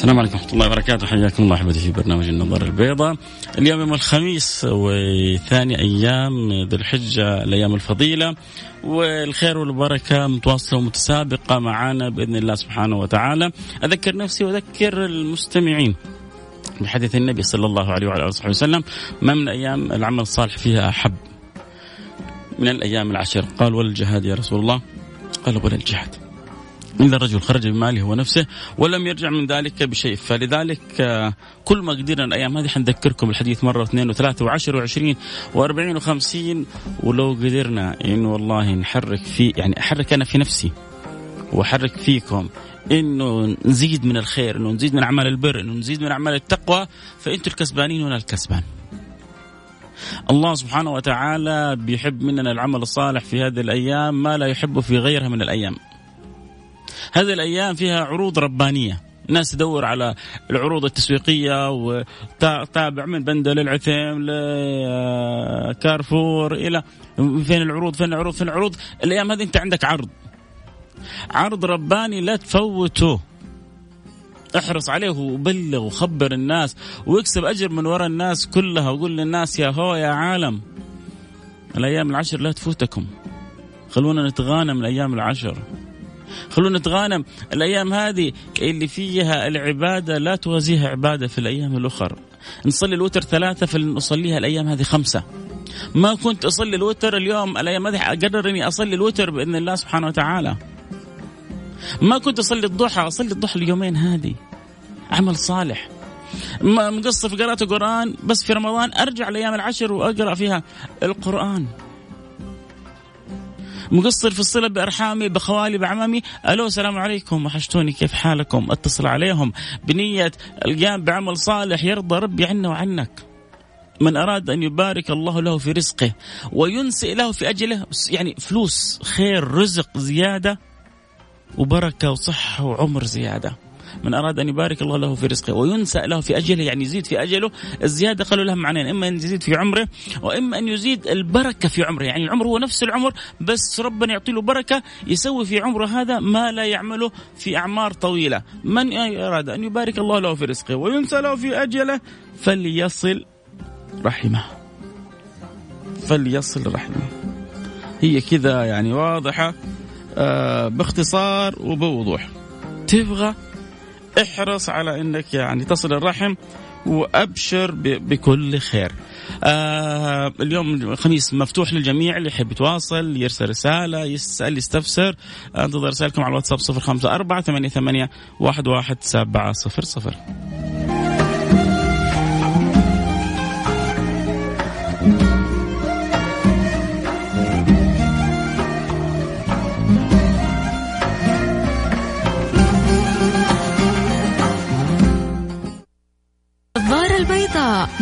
السلام عليكم ورحمة الله وبركاته. حياكم الله أحبتي في برنامج النظارة البيضاء. اليوم يوم الخميس وثاني أيام ذي الحجة الأيام الفضيلة. والخير والبركة متواصلة ومتسابقة معنا بإذن الله سبحانه وتعالى. أذكر نفسي وأذكر المستمعين بحديث النبي صلى الله عليه وعلى آله وسلم ما من أيام العمل الصالح فيها أحب؟ من الأيام العشر. قال ولا الجهاد يا رسول الله. قال ولا الجهاد إلا الرجل خرج بماله ونفسه ولم يرجع من ذلك بشيء. فلذلك آه، كل ما قدرنا الأيام هذه حنذكركم الحديث مرة واثنين وثلاثة وعشر وعشرين وأربعين وخمسين ولو قدرنا إنه والله نحرك في يعني أحرك أنا في نفسي وأحرك فيكم إنه نزيد من الخير إنه نزيد من أعمال البر إنه نزيد من أعمال التقوى فانتم الكسبانين وأنا الكسبان. الله سبحانه وتعالى بيحب مننا العمل الصالح في هذه الأيام ما لا يحبه في غيرها من الأيام. هذه الأيام فيها عروض ربانية. الناس تدور على العروض التسويقية وتابع من بندل العثيم لكارفور إلى فين العروض فين العروض فين العروض. الأيام هذه أنت عندك عرض. عرض رباني لا تفوته. احرص عليه وبلغ وخبر الناس واكسب أجر من وراء الناس كلها وقول للناس يا هو يا عالم. الأيام العشر لا تفوتكم. خلونا نتغانم الأيام العشر. خلونا نتغانم. الأيام هذه اللي فيها العبادة لا توازيها عبادة في الأيام الاخرى نصلي الوتر ثلاثة فلنصليها الأيام هذه خمسة. ما كنت أصلي الوتر اليوم الأيام هذه أقرر إني أصلي الوتر بإذن الله سبحانه وتعالى. ما كنت أصلي الضحى أصلي الضحى اليومين هذه. عمل صالح. مقصر في قراءة القرآن بس في رمضان أرجع الأيام العشر وأقرأ فيها القرآن. مقصر في الصلة بأرحامي بخوالي بعمامي. ألو السلام عليكم. وحشتوني. كيف حالكم؟ أتصل عليهم بنية القيام بعمل صالح. يرضى ربي عنا وعنك. من أراد أن يبارك الله له في رزقه وينسئ له في أجله. يعني فلوس خير رزق زيادة وبركة وصحة وعمر زيادة. من أراد أن يبارك الله له في رزقه وينسأ له في أجله يعني يزيد في أجله الزيادة قالوا لها معنيين إما أن يزيد في عمره وإما أن يزيد البركة في عمره يعني العمر هو نفس العمر بس ربنا يعطي له بركة يسوي في عمره هذا ما لا يعمله في أعمار طويلة. من أراد أن يبارك الله له في رزقه وينسى له في أجله فليصل رحمه. فليصل رحمه. هي كذا يعني واضحة آه باختصار وبوضوح. تبغى احرص على إنك يعني تصل الرحم وأبشر بكل خير. آه اليوم الخميس مفتوح للجميع اللي يحب يتواصل يرسل رسالة يسأل يستفسر انتظر رسائلكم على الواتساب 054 88 11700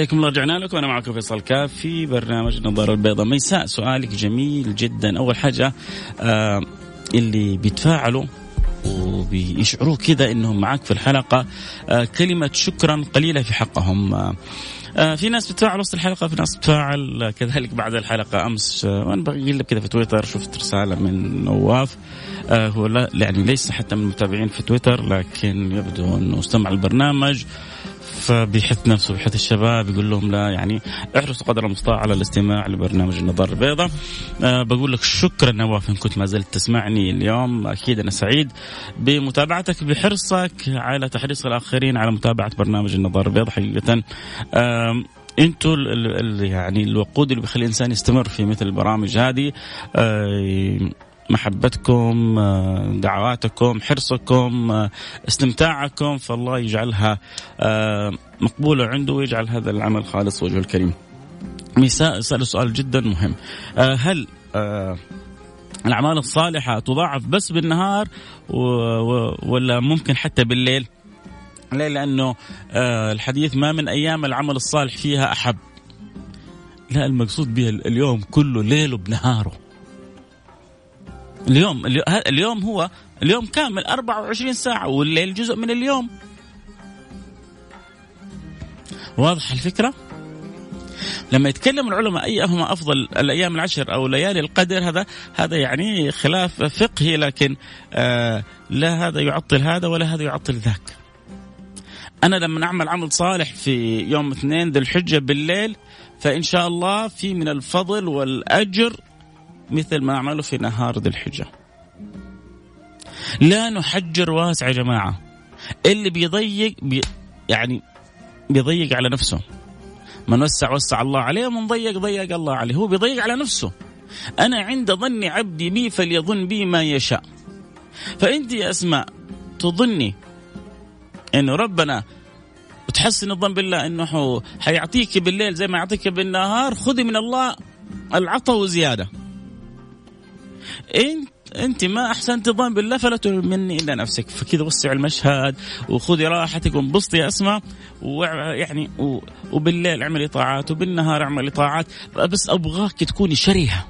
حياكم الله رجعنا لكم. أنا معكم فيصل كاف في برنامج النظاره البيضاء ميساء سؤالك جميل جدا. أول حاجة آه اللي بيتفاعلوا وبيشعروا كذا إنهم معك في الحلقة آه كلمة شكرا قليلة في حقهم. آه آه في ناس بتفاعل وسط الحلقة في ناس بتفاعل كذلك بعد الحلقة أمس. آه وأنا بقلب كذا في تويتر شفت رسالة من نواف. آه هو لا يعني ليس حتى من المتابعين في تويتر لكن يبدو أنه استمع البرنامج. فبيحث نفسه بيحث الشباب يقول لهم لا يعني احرصوا قدر المستطاع على الاستماع لبرنامج النظاره البيضاء. أه بقول لك شكرا نواف ان كنت ما زلت تسمعني اليوم. أكيد أنا سعيد بمتابعتك بحرصك على تحريص الآخرين على متابعة برنامج النظاره البيضاء حقيقة. أه أنتوا يعني الوقود اللي بيخلي الإنسان يستمر في مثل البرامج هذه أه محبتكم آه، دعواتكم حرصكم آه، استمتاعكم فالله يجعلها آه، مقبولة عنده ويجعل هذا العمل خالص وجهه الكريم. سأل سؤال جدا مهم. هل الأعمال الصالحة تضاعف بس بالنهار ولا ممكن حتى بالليل؟ ليه؟ لأنه الحديث ما من أيام العمل الصالح فيها أحب. لا المقصود به اليوم كله ليله بنهاره. اليوم اليوم هو اليوم كامل 24 ساعة والليل جزء من اليوم واضح الفكرة؟ لما يتكلم العلماء أيهما أفضل الأيام العشر أو ليالي القدر هذا هذا يعني خلاف فقهي لكن آه لا هذا يعطل هذا ولا هذا يعطل ذاك. أنا لما أعمل عمل صالح في يوم اثنين ذي الحجة بالليل فإن شاء الله في من الفضل والأجر مثل ما عملوا في نهار ذي الحجة. لا نحجر واسع يا جماعة. اللي بيضيق بي يعني بيضيق على نفسه. من وسع وسع الله عليه ومن ضيق ضيق الله عليه. هو بيضيق على نفسه. أنا عند ظن عبدي بي فليظن بي ما يشاء. فأنت يا أسماء تظني أنه ربنا وتحسن الظن بالله إنه حيعطيك بالليل زي ما يعطيك بالنهار خذي من الله العطاء وزياده انت أنت ما أحسنت ظن بالله فلا مني إلا نفسك. فكذا وسع المشهد وخذي راحتك وانبسطي يا أسماء. ويعني وبالليل اعملي طاعات وبالنهار اعملي طاعات بس أبغاك تكوني شريهة.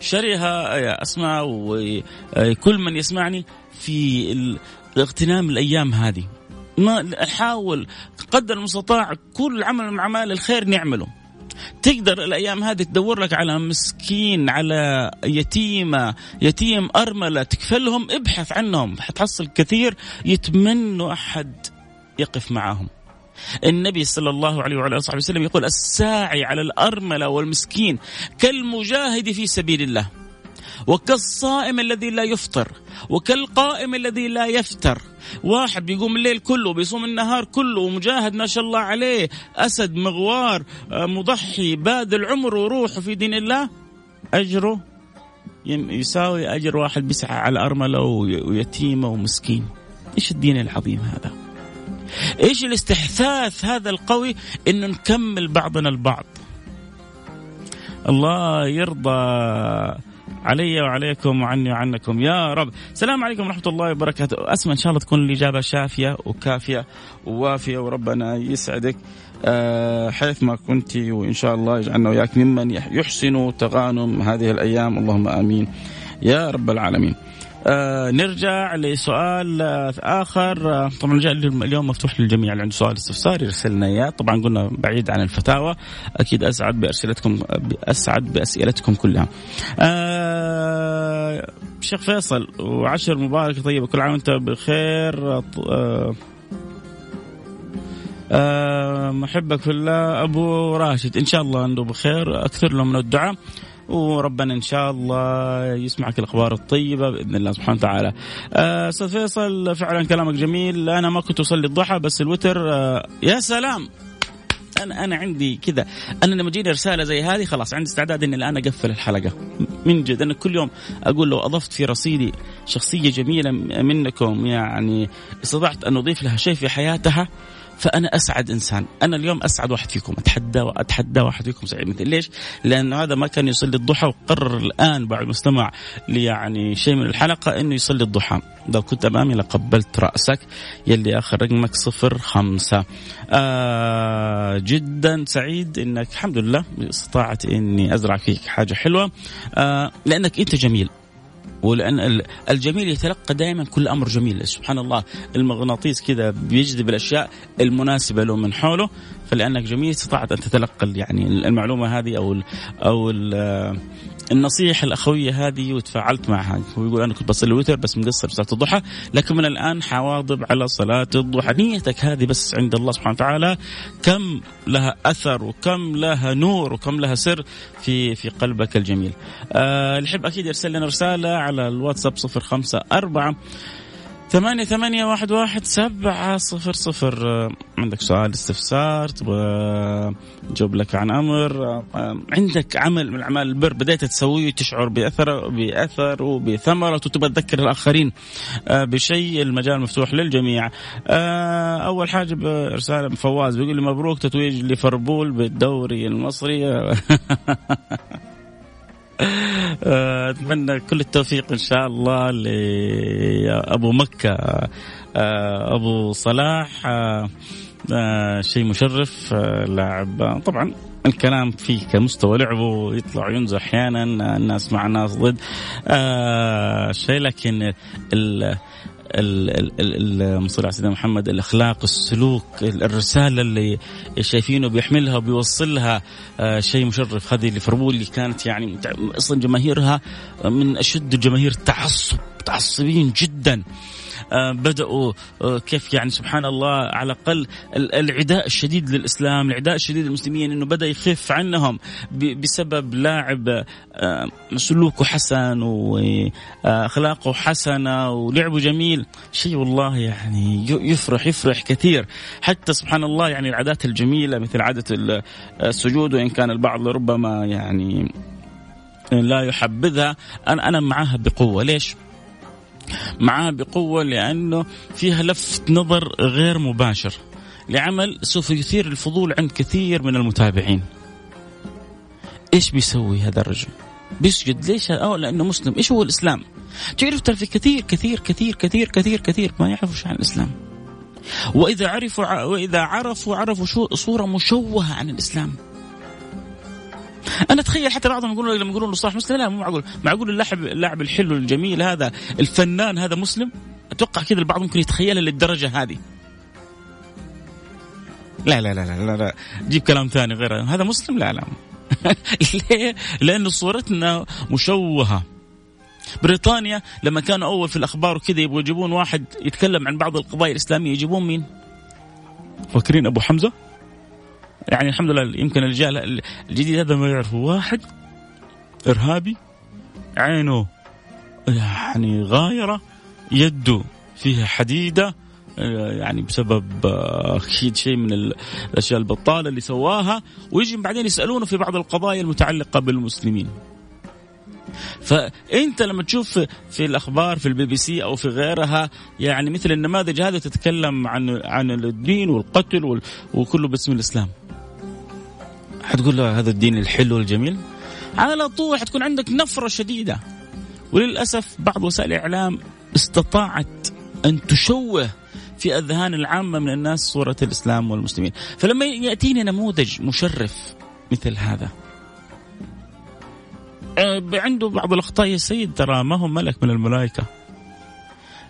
شريهة يا أسماء وكل من يسمعني في اغتنام الأيام هذه. ما احاول قدر المستطاع كل عمل من أعمال الخير نعمله. تقدر الأيام هذه تدور لك على مسكين على يتيمة يتيم أرملة تكفلهم ابحث عنهم. حتحصل كثير يتمنوا أحد يقف معهم. النبي صلى الله عليه وعلى آله وسلم يقول الساعي على الأرملة والمسكين كالمجاهد في سبيل الله. وكالصائم الذي لا يفطر وكالقائم الذي لا يفتر واحد بيقوم الليل كله بيصوم النهار كله ومجاهد ما شاء الله عليه أسد مغوار آه، مضحي باذل عمره وروحه في دين الله أجره يساوي أجر واحد بيسعى على أرملة ويتيمة ومسكين. إيش الدين العظيم هذا؟ إيش الاستحثاث هذا القوي؟ إنه نكمل بعضنا البعض. الله يرضى علي وعليكم وعني وعنكم. يا رب. السلام عليكم ورحمة الله وبركاته. أسمع إن شاء الله تكون الإجابة شافية وكافية ووافية وربنا يسعدك. أه حيث ما كنت وإن شاء الله يجعلنا وياك ممن يحسن تغانم هذه الأيام. اللهم آمين. يا رب العالمين. آه نرجع لسؤال آه آخر. آه طبعا اليوم مفتوح للجميع اللي عنده سؤال استفسار يرسل لنا إياه. طبعا قلنا بعيد عن الفتاوى أكيد أسعد باسئلتكم أسعد بأسئلتكم كلها. شيخ فيصل وعشر مبارك. طيب كل عام وأنت بخير. آه محبك في الله أبو راشد إن شاء الله انه بخير. أكثر له من الدعاء. وربنا إن شاء الله يسمعك الأخبار الطيبة بإذن الله سبحانه وتعالى. آه، أستاذ فيصل فعلا كلامك جميل. أنا ما كنت أصلي الضحى بس الوتر آه يا سلام! أنا أنا عندي كذا. أنا لما تجيني رسالة زي هذه خلاص عندي استعداد إني الآن أقفل الحلقة. من جد أنا كل يوم أقول لو أضفت في رصيدي شخصية جميلة منكم يعني استطعت أن أضيف لها شيء في حياتها فأنا أسعد إنسان. أنا اليوم أسعد واحد فيكم. أتحدى واتحدى واحد فيكم سعيد. مثل ليش؟ لأنه هذا ما كان يصلي الضحى وقرر الآن بعد ما استمع شيء من الحلقة إنه يصلي الضحى. لو كنت أمامي لقبلت رأسك. يلي آخر رقمك صفر خمسة. آه جدا سعيد إنك الحمد لله استطعت إني أزرع فيك حاجة حلوة. آه لأنك أنت جميل. ولأن الجميل يتلقى دائما كل أمر جميل. سبحان الله المغناطيس كذا بيجذب الأشياء المناسبة له من حوله فلأنك جميل استطعت أن تتلقى يعني المعلومة هذه أو ال أو ال النصيحة الأخوية هذه وتفاعلت معها. هو يقول أنا كنت بصلي الوتر بس مقصر صلاة الضحى لكن من الآن حواظب على صلاة الضحى. نيتك هذه بس عند الله سبحانه وتعالى. كم لها أثر وكم لها نور وكم لها سر في في قلبك الجميل. اللي يحب أكيد يرسل لنا رسالة على الواتساب 054 ثمانية ثمانية واحد واحد سبعة صفر صفر. آه، عندك سؤال استفسار تبغى جاوب لك عن أمر آه، عندك عمل من أعمال البر بدأت تسويه تشعر بأثر بأثر وبثمرة وتبغى تذكر الآخرين آه، بشيء المجال مفتوح للجميع. أول حاجة برسالة فواز بيقول لي مبروك تتويج ليفربول بالدوري المصري. آه، أتمنى كل التوفيق إن شاء الله لابو مكة. آه، أبو صلاح آه، شيء مشرف لاعب. طبعا الكلام فيه كمستوى لعبه يطلع ينزل أحيانا الناس مع ناس ضد. شيء لكن المصلي على سيدنا محمد الأخلاق السلوك الرسالة اللي شايفينه بيحملها وبيوصلها آه، شيء مشرف. هذه ليفربول اللي كانت يعني أصلا جماهيرها من أشد الجماهير تعصب متعصبين جدا. بدأوا آه، كيف يعني سبحان الله على الأقل العداء الشديد للإسلام العداء الشديد للمسلمين أنه بدأ يخف عنهم بسبب لاعب آه، سلوكه حسن وأخلاقه حسنة ولعبه جميل. شيء والله يعني يفرح يفرح كثير. حتى سبحان الله يعني العادات الجميلة مثل عادة السجود وإن كان البعض ربما يعني لا يحبذها أنا أنا معها بقوة. ليش؟ معاه بقوة لأنه فيها لفت نظر غير مباشر. لعمل سوف يثير الفضول عند كثير من المتابعين. إيش بيسوي هذا الرجل؟ بيسجد ليش؟ أو لأنه مسلم. إيش هو الإسلام؟ تعرف ترى في كثير كثير كثير كثير كثير كثير ما يعرفوا شو عن الإسلام. وإذا عرفوا وإذا عرفوا عرفوا شو صورة مشوهة عن الإسلام. أنا أتخيل حتى بعضهم يقولون لما يقولون صلاح مسلم لا مو معقول معقول اللاعب اللاعب الحلو الجميل هذا الفنان هذا مسلم أتوقع كذا البعض ممكن يتخيلها للدرجة هذه لا لا لا لا لا, لا. جيب كلام ثاني غير هذا مسلم لا لا ليه؟ لأن صورتنا مشوهة بريطانيا لما كانوا أول في الأخبار وكذا يبغوا يجيبون واحد يتكلم عن بعض القضايا الإسلامية يجيبون مين؟ فاكرين أبو حمزة؟ يعني الحمد لله يمكن الرجال الجديد هذا ما يعرفوا واحد إرهابي عينه يعني غايرة يده فيها حديدة يعني بسبب أكيد شيء من الأشياء البطالة اللي سواها ويجي بعدين يسألونه في بعض القضايا المتعلقة بالمسلمين. فأنت لما تشوف في الأخبار في البي بي سي أو في غيرها يعني مثل النماذج هذه تتكلم عن عن الدين والقتل وكله باسم الإسلام. حتقول له هذا الدين الحلو الجميل على طول حتكون عندك نفرة شديدة. وللأسف بعض وسائل الإعلام استطاعت أن تشوه في أذهان العامة من الناس صورة الإسلام والمسلمين. فلما يأتيني نموذج مشرف مثل هذا عنده بعض الأخطاء يا سيد ترى ما هو ملك من الملائكة.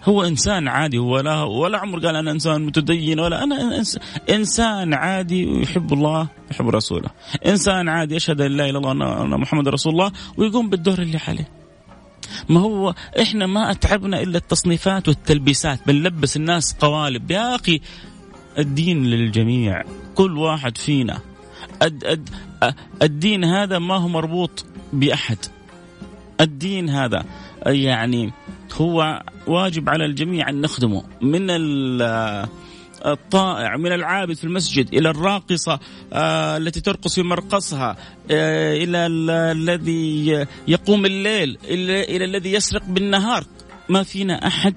هو إنسان عادي هو لا ولا عمر قال أنا إنسان متدين ولا أنا إنسان عادي ويحب الله يحب رسوله. إنسان عادي يشهد أن لا إله إلا الله ان محمد رسول الله ويقوم بالدور اللي عليه. ما هو إحنا ما أتعبنا إلا التصنيفات والتلبيسات. بنلبس الناس قوالب. يا أخي الدين للجميع. كل واحد فينا. الدين هذا ما هو مربوط بأحد. الدين هذا يعني هو واجب على الجميع أن نخدمه. من الطائع من العابد في المسجد إلى الراقصة آه التي ترقص في مرقصها آه إلى الذي يقوم الليل إلى, الذي يسرق بالنهار. ما فينا أحد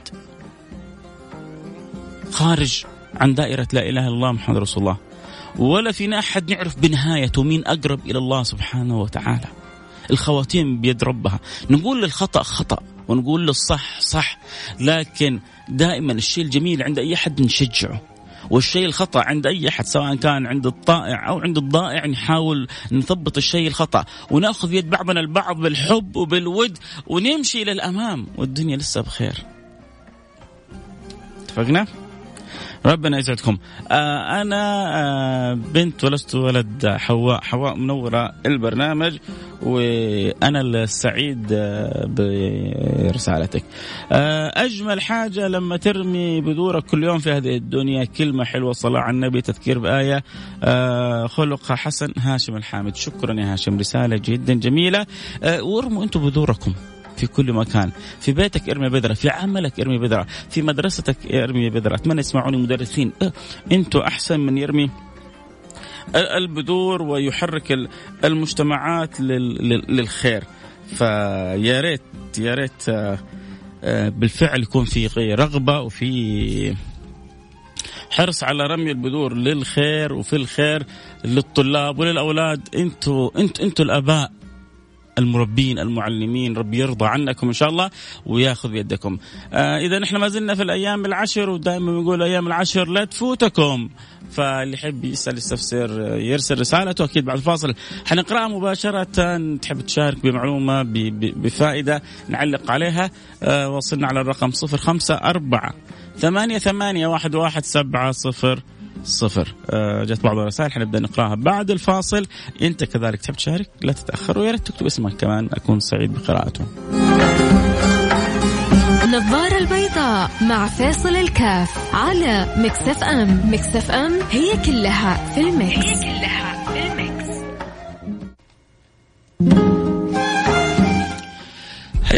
خارج عن دائرة لا إله إلا الله محمد رسول الله. ولا فينا أحد نعرف بنهايته مين أقرب إلى الله سبحانه وتعالى. الخواتيم بيد ربها نقول للخطأ خطأ ونقول للصح صح لكن دائما الشيء الجميل عند أي أحد نشجعه والشيء الخطأ عند أي أحد سواء كان عند الطائع أو عند الضائع نحاول نثبط الشيء الخطأ ونأخذ يد بعضنا البعض بالحب وبالود ونمشي إلى الأمام والدنيا لسه بخير. اتفقنا؟ ربنا يسعدكم. آه أنا آه بنت ولست ولد حواء. حواء منورة البرنامج وأنا السعيد آه برسالتك. آه أجمل حاجة لما ترمي بذورك كل يوم في هذه الدنيا كلمة حلوة صلاة على النبي تذكير بآية. آه خلق حسن هاشم الحامد. شكرا يا هاشم رسالة جدا جميلة. آه وارموا أنتم بذوركم. في كل مكان. في بيتك ارمي بذرة في عملك ارمي بذرة في مدرستك ارمي بذرة. أتمنى يسمعوني مدرسين. أنتوا أحسن من يرمي البذور ويحرك المجتمعات للخير. فيا ريت يا ريت آه، آه، بالفعل يكون في رغبة وفي حرص على رمي البذور للخير وفي الخير للطلاب وللأولاد. أنتوا أنتوا أنتوا الآباء. المربين المعلمين ربي يرضى عنكم إن شاء الله ويأخذ بيدكم. آه إذا نحن ما زلنا في الأيام العشر ودائما بنقول أيام العشر لا تفوتكم. فاللي يحب يسأل يستفسر يرسل رسالته أكيد بعد الفاصل. حنقرأها مباشرة. تحب تشارك بمعلومة بفائدة نعلق عليها. آه وصلنا على الرقم 054 ثمانية ثمانية واحد واحد سبعة صفر. صفر. آه جت بعض الرسائل حنبدا نقراها بعد الفاصل. أنت كذلك تحب تشارك لا تتأخر ويا ريت تكتب اسمك كمان أكون سعيد بقراءته. النظارة البيضاء مع فيصل الكاف على Mix FM. Mix FM هي كلها في ال mix هي كلها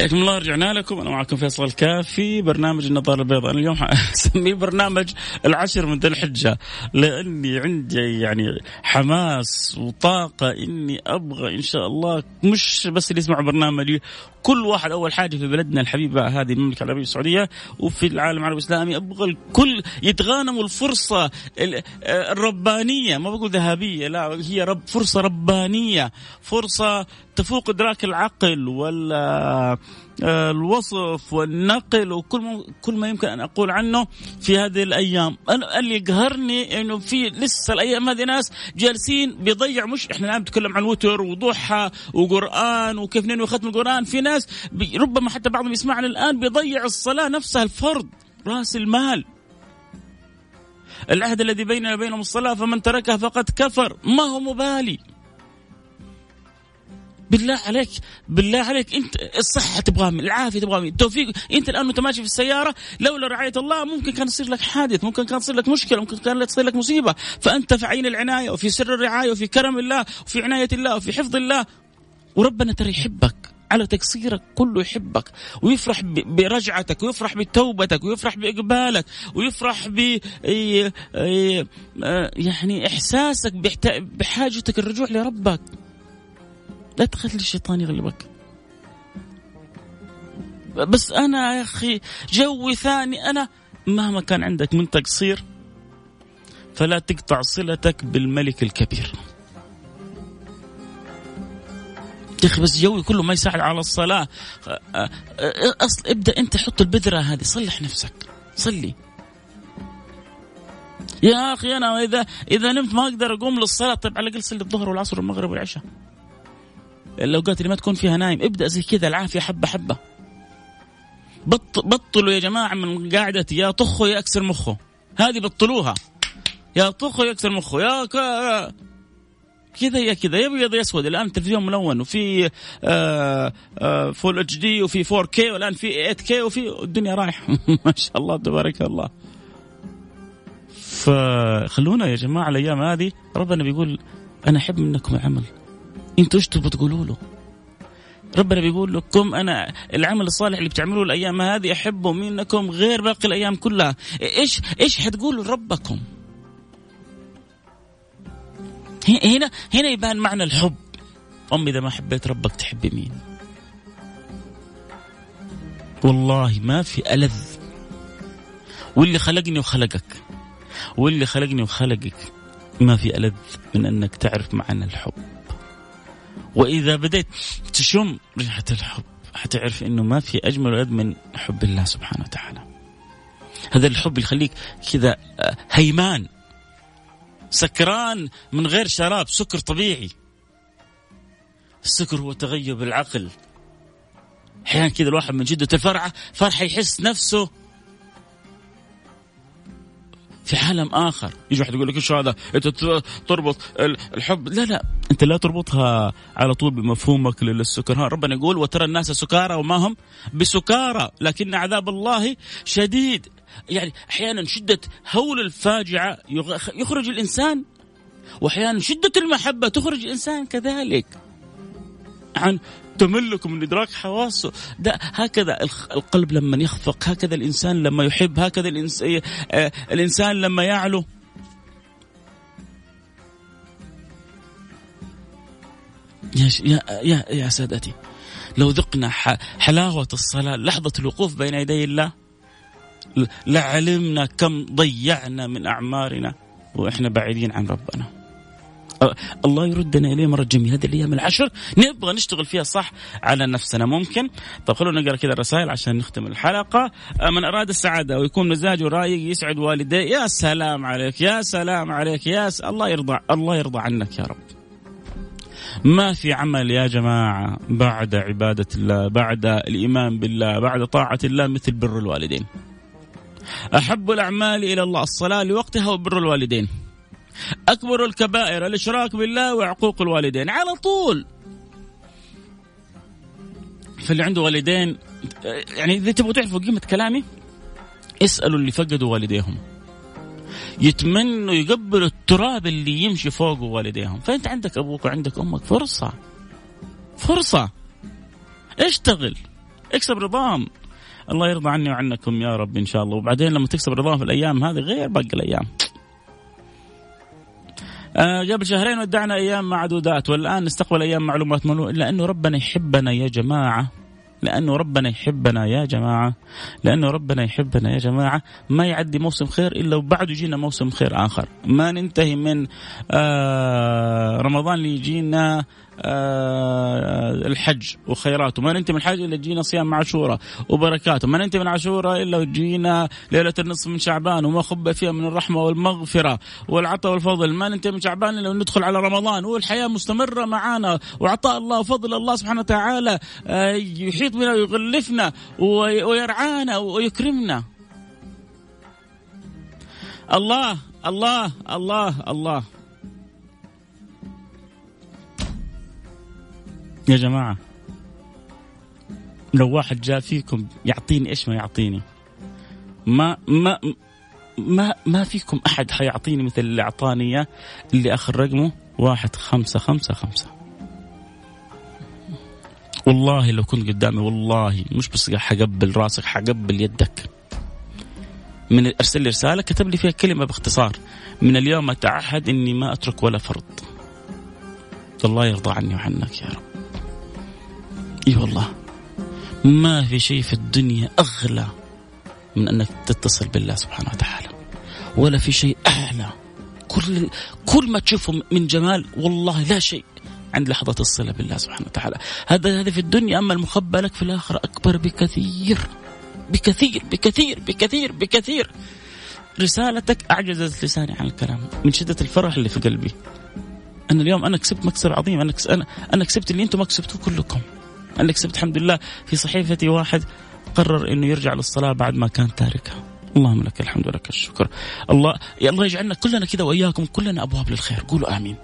حياكم الله رجعنا لكم. أنا معكم فيصل كافي برنامج النظارة البيضاء. أنا اليوم أسميه برنامج العشر من ذي الحجة لأني عندي يعني حماس وطاقة إني أبغى إن شاء الله مش بس اللي يسمعوا برنامجي كل واحد أول حاجة في بلدنا الحبيبه هذه المملكة العربية السعودية وفي العالم العربي الإسلامي. أبغى الكل يتغانموا الفرصة الربانية. ما بقول ذهبية لا هي رب فرصة ربانية. فرصة تفوق إدراك العقل ولا آه، الوصف والنقل وكل كل ما يمكن أن أقول عنه في هذه الأيام، أنا اللي يقهرني إنه في لسه الأيام هذه ناس جالسين بيضيع مش إحنا الآن نتكلم عن وتر وضحى وقرآن وكيف ننوي ختم القرآن، في ناس ربما حتى بعضهم يسمعنا الآن بيضيع الصلاة نفسها الفرض رأس المال. العهد الذي بيننا وبينهم الصلاة فمن تركها فقد كفر. ما هو مبالي؟ بالله عليك بالله عليك انت الصحة تبغاها العافية تبغاها التوفيق. انت الآن وأنت ماشي في السيارة لولا رعاية الله ممكن كان يصير لك حادث ممكن كان تصير لك مشكلة ممكن كان تصير لك مصيبة. فأنت في عين العناية وفي سر الرعاية وفي كرم الله وفي عناية الله وفي حفظ الله. وربنا ترى يحبك على تقصيرك كله يحبك. ويفرح برجعتك ويفرح بتوبتك ويفرح بإقبالك ويفرح ب يعني إحساسك بحاجتك الرجوع لربك. لا تخلي الشيطان يغلبك. بس أنا يا أخي جوي ثاني أنا مهما كان عندك من تقصير فلا تقطع صلتك بالملك الكبير. يا أخي بس جوي كله ما يساعد على الصلاة. أصل ابدأ أنت حط البذرة هذه صلح نفسك. صلي. يا أخي أنا إذا إذا نمت ما أقدر أقوم للصلاة. طيب على الأقل صلي الظهر والعصر والمغرب والعشاء. الاوقات اللي ما تكون فيها نايم ابدأ زي كذا العافية حبة حبة. بط بطلوا يا جماعة من قاعدة يا طخه يا أكسر مخه. هذه بطلوها. يا طخه يا أكسر مخه يا كذا يا كذا يا أبيض يا أسود. الآن التلفزيون ملون وفي full HD وفي 4 K والآن في 8 K وفي الدنيا رايحة. ما شاء الله تبارك الله. فخلونا يا جماعة الأيام هذه. ربنا بيقول أنا أحب منكم العمل. أنتوا إيش تبغوا تقولوا له؟ ربنا بيقول لكم أنا العمل الصالح اللي بتعملوه الأيام هذه أحبه منكم غير باقي الأيام كلها، إيش إيش حتقولوا لربكم؟ هنا هنا يبان معنى الحب. أمي إذا ما حبيت ربك تحبي مين؟ والله ما في ألذ واللي خلقني وخلقك واللي خلقني وخلقك ما في ألذ من أنك تعرف معنى الحب وإذا بديت تشم ريحة الحب حتعرف إنه ما في أجمل وأد من حب الله سبحانه وتعالى. هذا الحب يخليك كذا آه، هيمان سكران من غير شراب سكر طبيعي. السكر هو تغيب العقل. أحيانا كذا الواحد من جدة الفرحة فرحة يحس نفسه في عالم آخر. يجي واحد يقول لك إيش هذا؟ أنت تربط الحب. لا لا. أنت لا تربطها على طول بمفهومك للسكر. ها ربنا يقول وترى الناس سكارى وما هم بسكارى لكن عذاب الله شديد. يعني أحيانا شدة هول الفاجعة يخرج الإنسان واحيانا شدة المحبة تخرج الإنسان كذلك عن تملك من إدراك حواسه ده هكذا القلب لما يخفق هكذا الإنسان لما يحب هكذا الانسان, آه، الإنسان لما يعلو. يا يا يا, يا سادتي لو ذقنا حلاوة الصلاة لحظة الوقوف بين يدي الله لعلمنا كم ضيعنا من أعمارنا وإحنا بعيدين عن ربنا. الله يردنا إليه مرة جميله هذه الأيام العشر نبغى نشتغل فيها صح على نفسنا. ممكن؟ طيب خلونا نقرأ كذا الرسائل عشان نختم الحلقة. من أراد السعادة ويكون مزاجه رايق يسعد والديه. يا سلام عليك يا سلام عليك يا س... الله يرضى الله يرضى عنك يا رب. ما في عمل يا جماعة بعد عبادة الله بعد الإيمان بالله بعد طاعة الله مثل بر الوالدين. أحب الأعمال إلى الله الصلاة لوقتها وبر الوالدين. أكبر الكبائر الإشراك بالله وعقوق الوالدين. على طول. فاللي عنده والدين يعني إذا تبغوا تعرفوا قيمة كلامي اسألوا اللي فقدوا والديهم. يتمنوا يقبلوا التراب اللي يمشي فوقه والديهم. فأنت عندك أبوك وعندك أمك فرصة. فرصة. اشتغل. اكسب رضاهم. الله يرضى عني وعنكم يا رب إن شاء الله. وبعدين لما تكسب رضاهم في الأيام هذه غير باقي الأيام. قبل شهرين ودعنا أيام معدودات والآن نستقبل أيام معلومات ملو الا انه ربنا يحبنا يا جماعة. لأنه ربنا يحبنا يا جماعة. لأنه ربنا يحبنا يا جماعة. ما يعدي موسم خير إلا وبعده يجينا موسم خير آخر. ما ننتهي من آه رمضان اللي يجينا آه الحج وخيراته. ما ننتهي من الحج إلا تجينا صيام عاشوراء وبركاته. ما ننتهي من عاشوراء إلا وتجينا ليلة النصف من شعبان وما خب فيها من الرحمة والمغفرة والعطاء والفضل. ما ننتهي من شعبان إلا ندخل على رمضان. والحياة مستمرة معنا وعطاء الله وفضل الله سبحانه وتعالى آه يحيط بنا ويغلفنا ويرعانا ويكرمنا. الله الله الله الله. يا جماعة لو واحد جاء فيكم يعطيني إيش ما يعطيني؟ ما ما ما ما فيكم أحد حيعطيني مثل اللي أعطاني إياه اللي آخر رقمه واحد خمسة خمسة خمسة. والله لو كنت قدامي والله مش بس حقبل راسك حقبل يدك. من أرسل لي رسالة كتب لي فيها كلمة باختصار. من اليوم أتعهد إني ما أترك ولا فرض الله يرضى عني وعنك يا رب. إي والله. ما في شيء في الدنيا أغلى من أنك تتصل بالله سبحانه وتعالى. ولا في شيء أعلى. كل كل ما تشوفه من جمال والله لا شيء عند لحظة الصلة بالله سبحانه وتعالى. هذا هذا في الدنيا أما المخبى لك في الآخرة أكبر بكثير. بكثير بكثير بكثير بكثير. رسالتك أعجزت لساني عن الكلام. من شدة الفرح اللي في قلبي. أنا اليوم أنا كسبت مكسب عظيم. أنا أنا أنا كسبت اللي أنتم ما كسبتوه كلكم. أنا كسبت الحمد لله. في صحيفتي واحد قرر إنه يرجع للصلاة بعد ما كان تاركها. اللهم لك الحمد ولك الشكر. الله الله يجعلنا كلنا كذا وإياكم كلنا أبواب للخير. قولوا آمين.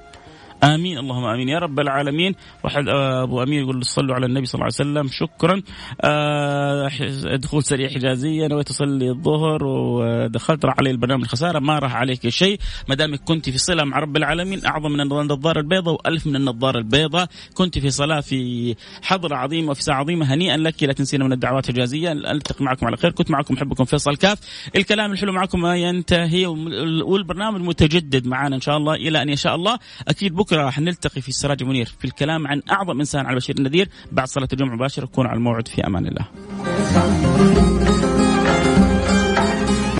آمين. اللهم آمين. يا رب العالمين. واحد آه، أبو امين يقول صلوا على النبي صلى الله عليه وسلم. شكرا. آه، دخول سريع حجازيه نويت أصلي الظهر ودخلت. راح علي البرنامج خسارة. ما راح عليك شيء. ما دامك كنت في صلة مع رب العالمين أعظم من النظاره البيضاء وألف من النظاره البيضاء. كنت في صلاة في حضره عظيمه وفي ساعه عظيمة هنيئا لك. لا تنسينا من الدعوات الحجازيه ألتقي معكم على خير. كنت معكم أحبكم فيصل كاف. الكلام الحلو معكم ما ينتهي. والبرنامج متجدد معنا إن شاء الله. إلى أن يشاء الله. أكيد بكرة بكره راح نلتقي في السراج منير في الكلام عن أعظم إنسان على بشير النذير. بعد صلاة الجمعة مباشرة كونوا على الموعد. في أمان الله.